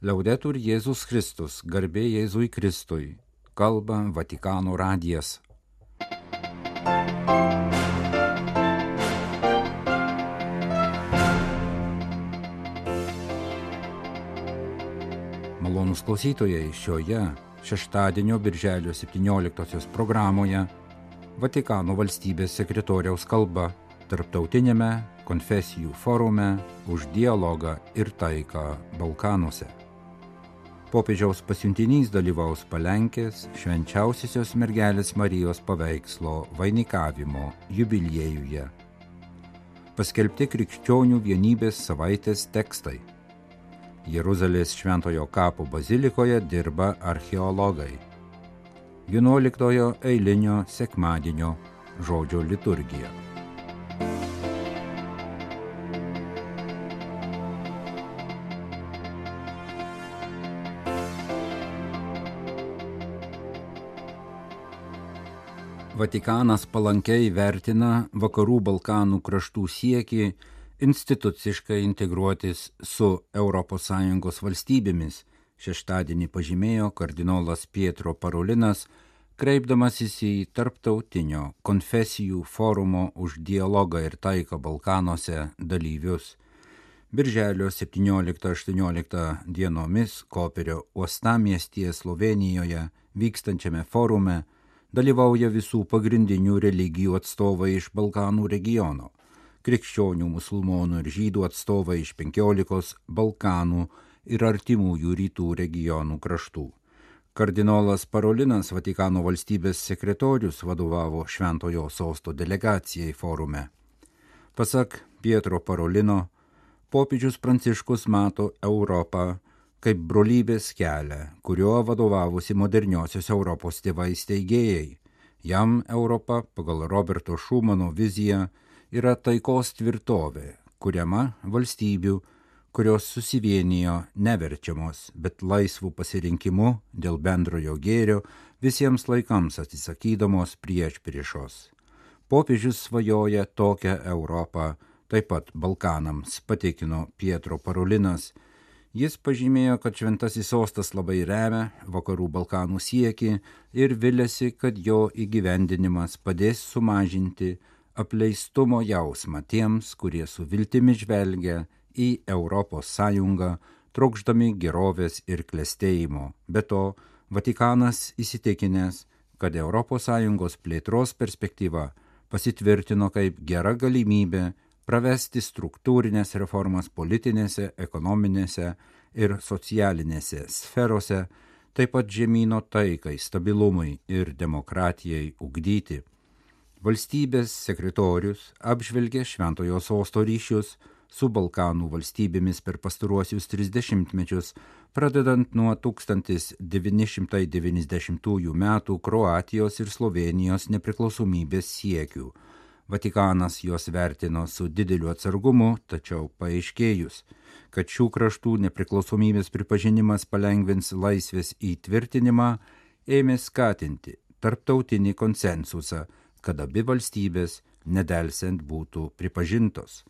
Liaudetur Jėzus Kristus, garbė Jėzui Kristui, kalba Vatikano radijas. Malonus klausytojai šioje šeštadienio birželio 17 programoje Vatikano valstybės sekretoriaus kalba tarptautinėme konfesijų forume už dialogą ir taiką Balkanuose. Popiežiaus pasiuntinys dalyvaus palenkės švenčiausiosios mergelės Marijos paveikslo vainikavimo jubiliejuje. Paskelbti krikščionių vienybės savaitės tekstai. Jeruzalės šventojo kapo bazilikoje dirba archeologai. 11 eilinio sekmadienio žodžio liturgija. Vatikanas palankiai vertina vakarų Balkanų kraštų siekį instituciškai integruotis su ES valstybėmis, šeštadienį pažymėjo kardinolas Pietro Parolinas, kreipdamasis į tarptautinio konfesijų forumo už dialogą ir taiką Balkanuose dalyvius. Birželio 17-18 dienomis Koperio uostamiestyje Slovenijoje vykstančiame forume dalyvauja visų pagrindinių religijų atstovai iš Balkanų regiono - krikščionių, musulmonų ir žydų atstovai iš penkiolikos Balkanų ir artimųjų rytų regionų kraštų. Kardinolas Parolinas, Vatikano valstybės sekretorius, vadovavo Šventojo sosto delegacijai forume. Pasak Pietro Parolino, popiežius Pranciškus mato Europą kaip brolybės kelią, kuriuo vadovavusi moderniosios Europos tėvai steigėjai. Jam Europa, pagal Roberto Šumano viziją, yra taikos tvirtovė, kuriama valstybių, kurios susivienijo neverčiamos, bet laisvų pasirinkimų dėl bendrojo gėrio visiems laikams atsisakydamos prieš priešos. Popiežius svajoja tokią Europą, taip pat Balkanams, patikino Pietro Parolinas, Jis pažymėjo, kad šventasis sostas labai remia vakarų Balkanų siekį ir vilėsi, kad jo įgyvendinimas padės sumažinti apleistumo jausmą tiems, kurie su viltimi žvelgia į Europos Sąjungą, trokšdami gerovės ir klestėjimo. Be to, Vatikanas įsitikinęs, kad Sąjungos plėtros perspektyva pasitvirtino kaip gera galimybė pravesti struktūrinės reformas politinėse, ekonominėse ir socialinėse sferose, taip pat žemynų taikai, stabilumui ir demokratijai ugdyti. Valstybės sekretorius apžvelgė Šventojo sosto ryšius su Balkanų valstybėmis per pastaruosius 30 mečius, pradedant nuo 1990 m. Kroatijos ir Slovenijos nepriklausomybės siekių Vatikanas juos vertino su dideliu atsargumu, tačiau paaiškėjus, kad šių kraštų nepriklausomybės pripažinimas palengvins laisvės įtvirtinimą, ėmė skatinti tarptautinį konsensusą, kad abi valstybės nedelsiant būtų pripažintos.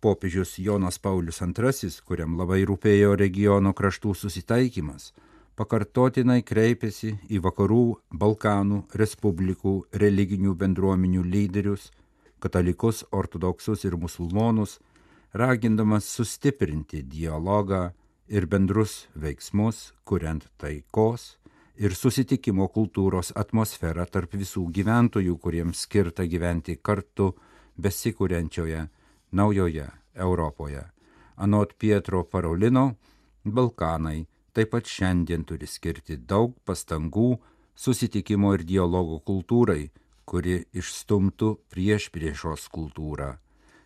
Popiežius Jonas Paulius II, kuriam labai rūpėjo regiono kraštų susitaikymas, pakartotinai kreipėsi į vakarų Balkanų Respublikų religinių bendruomenių lyderius katalikus, ortodoksus ir musulmonus, ragindamas sustiprinti dialogą ir bendrus veiksmus, kuriant taikos ir susitikimo kultūros atmosferą tarp visų gyventojų, kuriems skirta gyventi kartu besikūrenčioje naujoje Europoje. Anot Pietro Parolino, Balkanai taip pat šiandien turi skirti daug pastangų susitikimo ir dialogo kultūrai, kuri išstumtų prieš priešos kultūrą.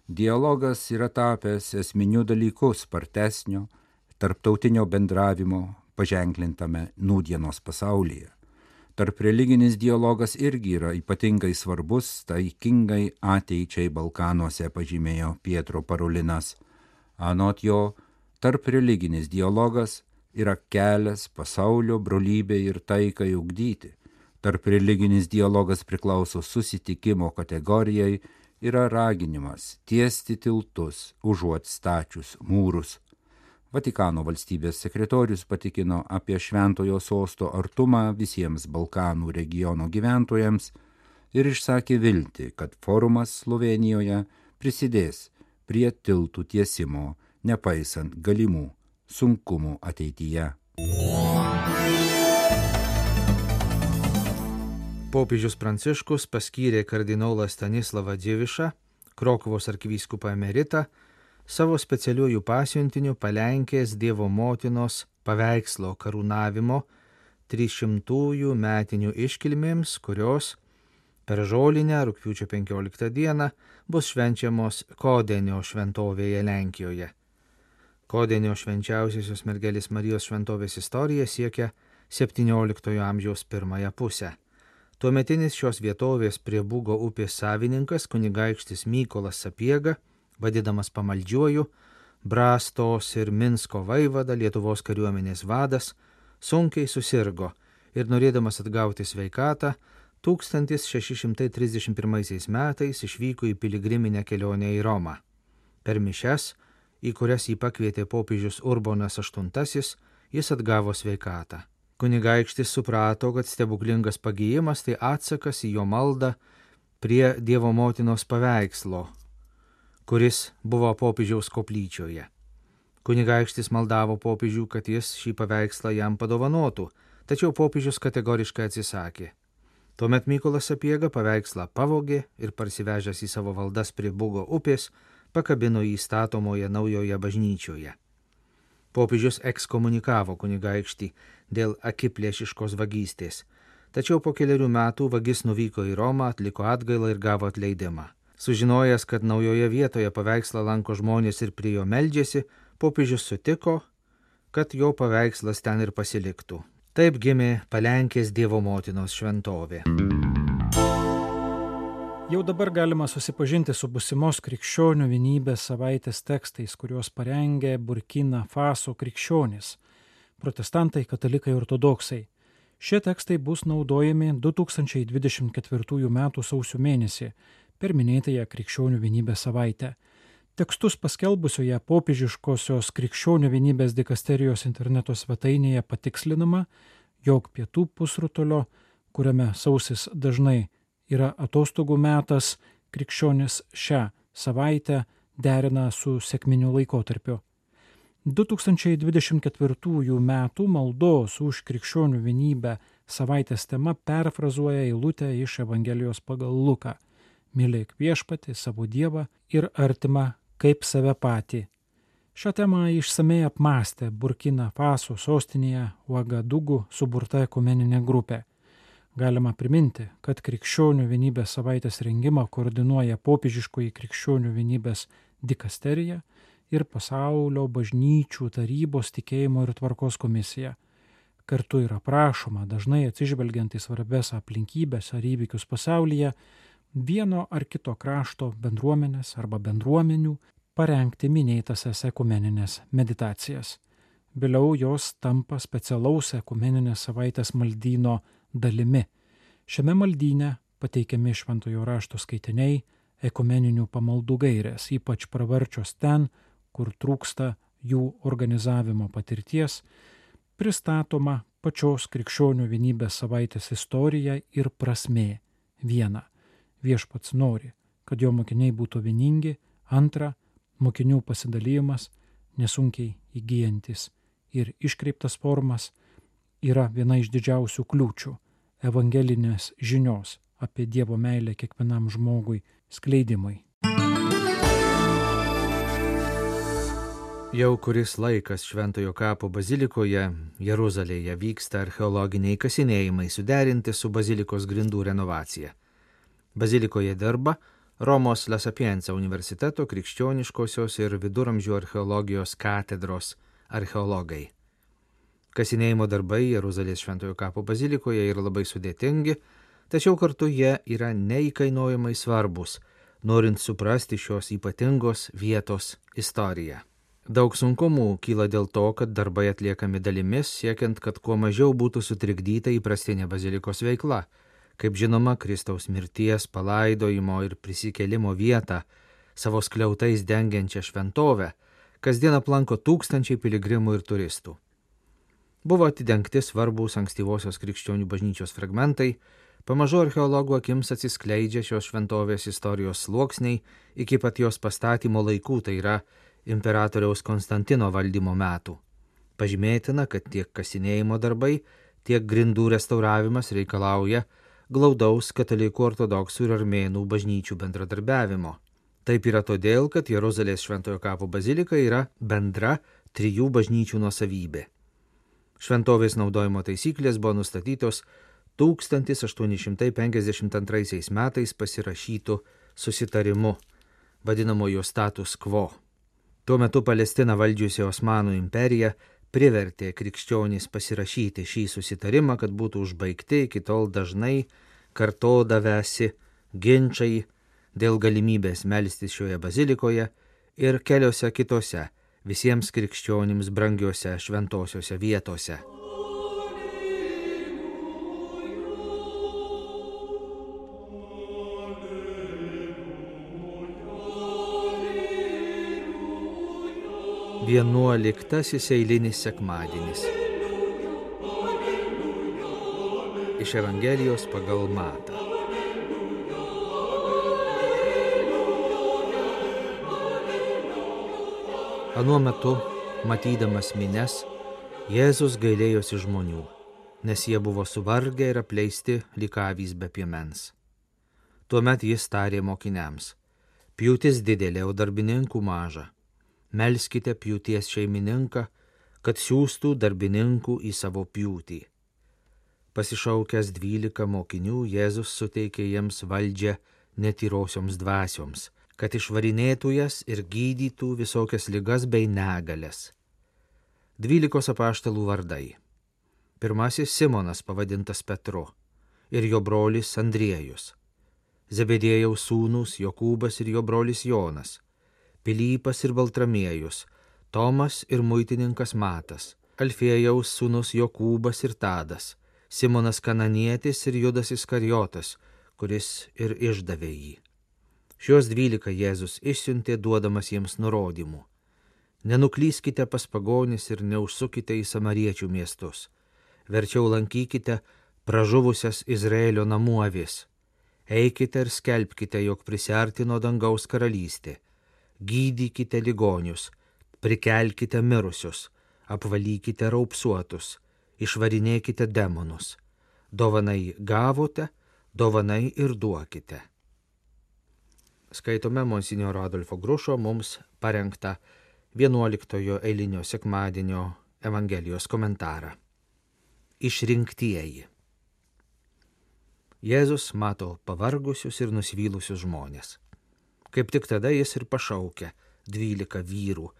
Dialogas yra tapęs esminiu dalyku spartesnio, tarptautinio bendravimo paženklintame nūdienos pasaulyje. Tarp religinis dialogas irgi yra ypatingai svarbus taikingai ateičiai Balkanuose, pažymėjo Pietro Parolinas. Anot jo, tarp religinis dialogas yra kelias pasaulio brolybei ir taikai ugdyti tarp religinis dialogas priklauso susitikimo kategorijai, yra raginimas tiesti tiltus užuot stačius mūrus. Vatikano valstybės sekretorius patikino apie šventojo sosto artumą visiems Balkanų regiono gyventojams ir išsakė viltį, kad forumas Slovenijoje prisidės prie tiltų tiesimo, nepaisant galimų sunkumų ateityje. Popiežius Pranciškus paskyrė kardinolą Stanislavą Dievišą, Krokuvos arkivyskupą emeritą, savo specialiųjų pasiuntinių palenkės Dievo motinos paveikslo karūnavimo 300-ųjų metinių iškilmėms, kurios per žolinę rūpiučio 15 dieną bus švenčiamos Kodenio šventovėje Lenkijoje. Kodenio švenčiausiosios mergelės Marijos šventovės istorija siekia XVII amžiaus pirmąją pusę. Tuometinis šios vietovės prie Būgo upės savininkas kunigaikštis Mykolas Sapiega, vadinamas pamaldžiuoju, Brastos ir Minsko vaivada Lietuvos kariuomenės vadas, sunkiai susirgo ir norėdamas atgauti sveikatą, 1631 metais išvyko į piligriminę kelionę į Romą. Per mišes, į kurias jį pakvietė popiežius Urbonas VIII, jis atgavo sveikatą. Kunigaikštis suprato, kad stebuklingas pagyjimas tai atsakas į jo maldą prie Dievo motinos paveikslo, kuris buvo popiežiaus koplyčioje. Kunigaikštis maldavo popiežių, kad jis šį paveikslą jam padovanotų, tačiau popiežius kategoriškai atsisakė. Tuomet Mykolas Sapiega paveikslą pavogė ir parsivežęs į savo valdas prie Bugo upės, pakabino jį statomoje naujoje bažnyčioje. Popiežius ekskomunikavo kunigaikštį dėl akiplėšiškos vagystės. Tačiau po keliarių metų vagis nuvyko į Romą, atliko atgailą ir gavo atleidimą. Sužinojęs, kad naujoje vietoje paveikslą lanko žmonės ir prie jo meldžiasi, popiežius sutiko, kad jo paveikslas ten ir pasiliktų. Taip gimė Palenkės Dievo motinos šventovė. Jau dabar galima susipažinti su busimos krikščionių vienybės savaitės tekstais, kuriuos parengė Burkina Faso krikščionys protestantai, katalikai, ortodoksai. Šie tekstai bus naudojami 2024 m. sausio mėnesį per minėtąją krikščionių vienybės savaitę. Tekstus paskelbusioje popiežiškosios krikščionių vienybės dikasterijos interneto svetainėje patikslinama, jog pietų pusrutulio, kuriame sausis dažnai yra atostogų metas, krikščionis šią savaitę derina su sėkminiu laikotarpiu. 2024 m. maldos už krikščionių vienybę savaitės tema perfrazuoja eilutę iš Evangelijos pagal Luką. Mylėk viešpati savo Dievą ir artimą kaip save patį. Šią temą išsamei apmastė Burkina Faso sostinėje Uagadugu suburta ekumeninė grupė. Galima priminti, kad krikščionių vienybės savaitės rengimą koordinuoja popiežiškoji krikščionių vienybės dikasterija ir pasaulio bažnyčių tarybos tikėjimo ir tvarkos komisija. Kartu yra prašoma, dažnai atsižvelgiant į svarbes aplinkybės ar įvykius pasaulyje, vieno ar kito krašto bendruomenės arba bendruomenių parengti minėtasias ekumeninės meditacijas. Vėliau jos tampa specialaus ekumeninės savaitės maldyno dalimi. Šiame maldyne pateikiami šventojo rašto skaitiniai, ekumeninių pamaldų gairės, ypač pravarčios ten, kur trūksta jų organizavimo patirties, pristatoma pačios krikščionių vienybės savaitės istorija ir prasmė. Viena, viešpats nori, kad jo mokiniai būtų vieningi, antra, mokinių pasidalymas, nesunkiai įgyjantis ir iškreiptas formas yra viena iš didžiausių kliūčių evangelinės žinios apie Dievo meilę kiekvienam žmogui skleidimui. Jau kuris laikas Šventojo kapo bazilikoje Jeruzalėje vyksta archeologiniai kasinėjimai suderinti su bazilikos grindų renovacija. Bazilikoje dirba Romos Lasapienza universiteto krikščioniškosios ir viduramžių archeologijos katedros archeologai. Kasinėjimo darbai Jeruzalės Šventojo kapo bazilikoje yra labai sudėtingi, tačiau kartu jie yra neįkainojamai svarbus, norint suprasti šios ypatingos vietos istoriją. Daug sunkumų kyla dėl to, kad darbai atliekami dalimis, siekiant, kad kuo mažiau būtų sutrikdyta įprastinė bazilikos veikla. Kaip žinoma, Kristaus mirties, palaidojimo ir prisikelimo vietą, savo skliautais dengiančią šventovę, kasdien aplanko tūkstančiai piligrimų ir turistų. Buvo atidengti svarbus ankstyvosios krikščionių bažnyčios fragmentai, pamažu archeologų akims atsiskleidžia šios šventovės istorijos sluoksniai iki pat jos pastatymo laikų, tai yra imperatoriaus Konstantino valdymo metų. Pažymėtina, kad tiek kasinėjimo darbai, tiek grindų restauravimas reikalauja glaudaus katalikų ortodoksų ir armėnų bažnyčių bendradarbiavimo. Taip yra todėl, kad Jeruzalės šventojo kapo bazilika yra bendra trijų bažnyčių nuosavybė. Šventovės naudojimo taisyklės buvo nustatytos 1852 metais pasirašytų susitarimu, vadinamojo status quo. Tuo metu Palestiną valdžiusi Osmanų imperija privertė krikščionys pasirašyti šį susitarimą, kad būtų užbaigti iki tol dažnai kartodavęsi ginčiai dėl galimybės melstis šioje bazilikoje ir keliose kitose visiems krikščionims brangiose šventosiose vietose. Vienuoliktasis eilinis sekmadienis. Iš Evangelijos pagal Matą. Anuo metu, matydamas mines, Jėzus gailėjosi žmonių, nes jie buvo suvargę ir apleisti likavys be piemens. Tuomet jis tarė mokiniams, pjūtis didelė, o darbininkų maža melskite pjūties šeimininką, kad siūstų darbininkų į savo pjūtį. Pasišaukęs dvylika mokinių, Jėzus suteikė jiems valdžią netyrosioms dvasioms, kad išvarinėtų jas ir gydytų visokias ligas bei negalės. Dvylikos apaštalų vardai. Pirmasis Simonas pavadintas Petru ir jo brolis Andriejus. Zebedėjaus sūnus Jokūbas ir jo brolis Jonas Pilypas ir Baltramiejus, Tomas ir muitininkas Matas, Alfėjaus sūnus Jokūbas ir Tadas, Simonas Kananietis ir Judas Iskarijotas, kuris ir išdavė jį. Šios dvylika Jėzus išsiuntė duodamas jiems nurodymų. Nenuklyskite pas pagonis ir neužsukite į samariečių miestus. Verčiau lankykite pražuvusias Izraelio namų avis. Eikite ir skelbkite, jog prisartino dangaus karalystė gydykite ligonius, prikelkite mirusius, apvalykite raupsuotus, išvarinėkite demonus. Dovanai gavote, dovanai ir duokite. Skaitome Monsignoro Adolfo Grušo mums parengtą 11 eilinio sekmadienio Evangelijos komentarą. Išrinktieji. Jėzus mato pavargusius ir nusivylusius žmonės. Kaip tik tada jis ir pašaukė dvylika vyrų,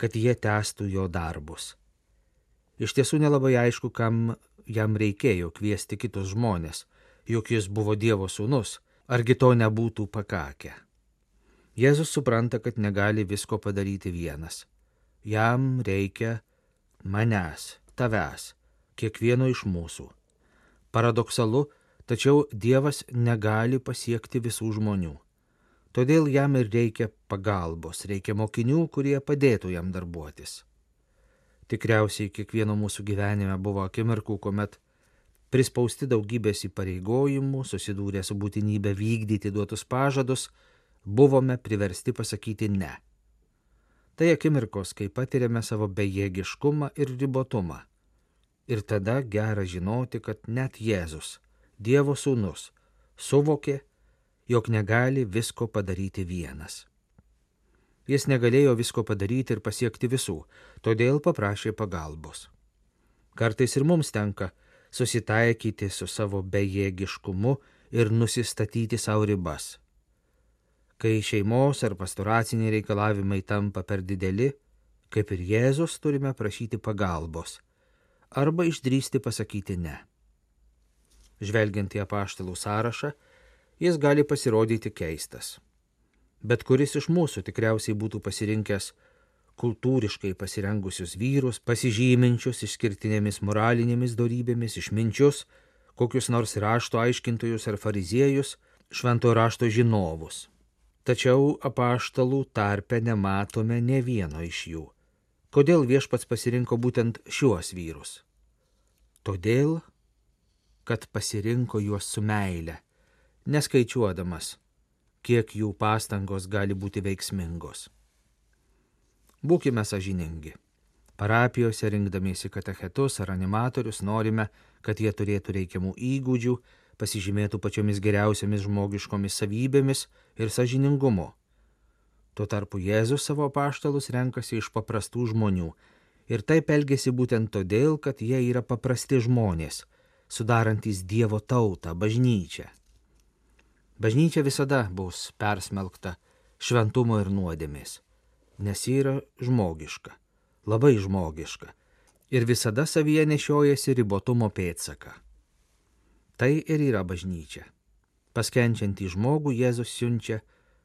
kad jie testų jo darbus. Iš tiesų nelabai aišku, kam jam reikėjo kviesti kitus žmonės, juk jis buvo Dievo sūnus, argi to nebūtų pakakę. Jėzus supranta, kad negali visko padaryti vienas. Jam reikia manęs, tavęs, kiekvieno iš mūsų. Paradoksalu, tačiau Dievas negali pasiekti visų žmonių. Todėl jam ir reikia pagalbos, reikia mokinių, kurie padėtų jam darbuotis. Tikriausiai kiekvieno mūsų gyvenime buvo akimirkų, kuomet prispausti daugybės įpareigojimų, susidūrę su būtinybė vykdyti duotus pažadus, buvome priversti pasakyti ne. Tai akimirkos, kai patiriame savo bejėgiškumą ir ribotumą. Ir tada gera žinoti, kad net Jėzus, Dievo sūnus, suvokė, jog negali visko padaryti vienas. Jis negalėjo visko padaryti ir pasiekti visų, todėl paprašė pagalbos. Kartais ir mums tenka susitaikyti su savo bejėgiškumu ir nusistatyti savo ribas. Kai šeimos ar pastoraciniai reikalavimai tampa per dideli, kaip ir Jėzus turime prašyti pagalbos arba išdrysti pasakyti ne. Žvelgiant į apaštalų sąrašą, jis gali pasirodyti keistas. Bet kuris iš mūsų tikriausiai būtų pasirinkęs kultūriškai pasirengusius vyrus, pasižyminčius išskirtinėmis moralinėmis darybėmis, išminčius, kokius nors rašto aiškintojus ar fariziejus, švento rašto žinovus. Tačiau apaštalų tarpe nematome ne vieno iš jų. Kodėl viešpats pasirinko būtent šiuos vyrus? Todėl, kad pasirinko juos su meile, neskaičiuodamas, kiek jų pastangos gali būti veiksmingos. Būkime sažiningi. Parapijose rinkdamiesi katechetus ar animatorius norime, kad jie turėtų reikiamų įgūdžių, pasižymėtų pačiomis geriausiamis žmogiškomis savybėmis ir sažiningumu. Tuo tarpu Jėzus savo paštalus renkasi iš paprastų žmonių ir taip elgesi būtent todėl, kad jie yra paprasti žmonės, sudarantys Dievo tautą, bažnyčią. Bažnyčia visada bus persmelkta šventumo ir nuodėmės, nes ji yra žmogiška, labai žmogiška ir visada savyje nešiojasi ribotumo pėtsaką. Tai ir yra bažnyčia. Paskenčiantį žmogų Jėzus siunčia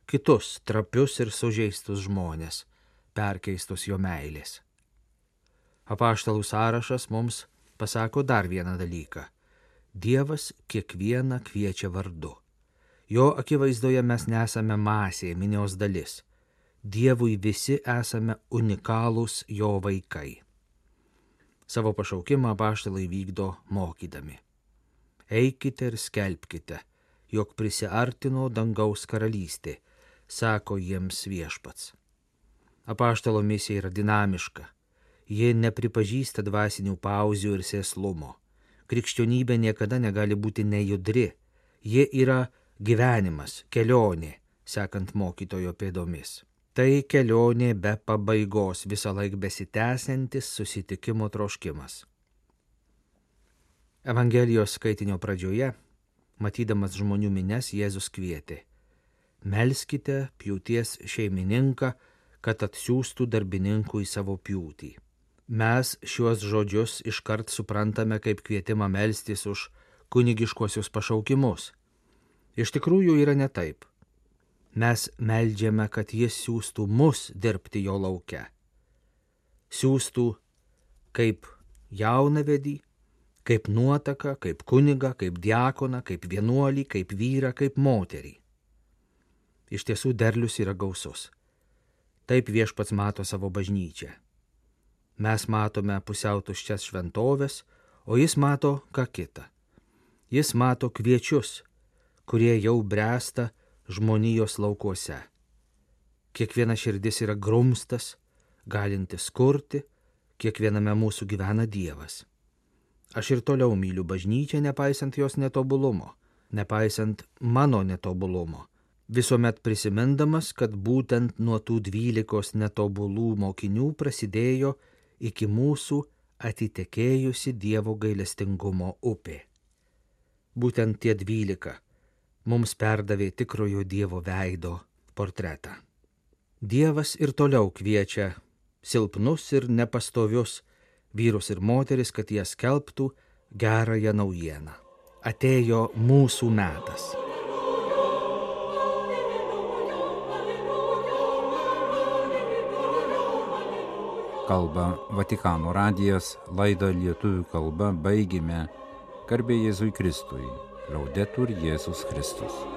kitus trapius ir sužeistus žmonės, perkeistus jo meilės. Apaštalų sąrašas mums pasako dar vieną dalyką. Dievas kiekvieną kviečia vardu. Jo akivaizdoje mes nesame masė, minios dalis. Dievui visi esame unikalūs jo vaikai. Savo pašaukimą apaštalai vykdo mokydami eikite ir skelbkite, jog prisiartino dangaus karalystė, sako jiems viešpats. Apaštalo misija yra dinamiška, ji nepripažįsta dvasinių pauzių ir sėslumo. Krikščionybė niekada negali būti nejudri, ji yra gyvenimas, kelionė, sekant mokytojo pėdomis. Tai kelionė be pabaigos, visą laiką besitęsiantis susitikimo troškimas. Evangelijos skaitinio pradžioje, matydamas žmonių mines, Jėzus kvietė - Melskite pjūties šeimininką, kad atsiųstų darbininkų į savo pjūtį. Mes šiuos žodžius iškart suprantame kaip kvietimą melstis už kunigiškosius pašaukimus. Iš tikrųjų yra ne taip. Mes meldžiame, kad jis siūstų mus dirbti jo laukia. Siūstų kaip jaunavedį, kaip nuotaka, kaip kuniga, kaip diakona, kaip vienuolį, kaip vyrą, kaip moterį. Iš tiesų derlius yra gausus. Taip viešpats mato savo bažnyčią. Mes matome pusiau tuščias šventovės, o jis mato ką kitą. Jis mato kviečius, kurie jau bręsta žmonijos laukuose. Kiekviena širdis yra grumstas, galintis kurti, kiekviename mūsų gyvena Dievas. Aš ir toliau myliu bažnyčią, nepaisant jos netobulumo, nepaisant mano netobulumo, visuomet prisimindamas, kad būtent nuo tų dvylikos netobulų mokinių prasidėjo iki mūsų atitekėjusi Dievo gailestingumo upė. Būtent tie dvylika mums perdavė tikrojo Dievo veido portretą. Dievas ir toliau kviečia silpnus ir nepastovius vyrus ir moteris, kad jie skelbtų gerąją naujieną. Atėjo mūsų metas. Kalba Vatikano radijas, laidą lietuvių kalba baigime. Garbė Jėzui Kristui. Laudetur Jėzus Kristus.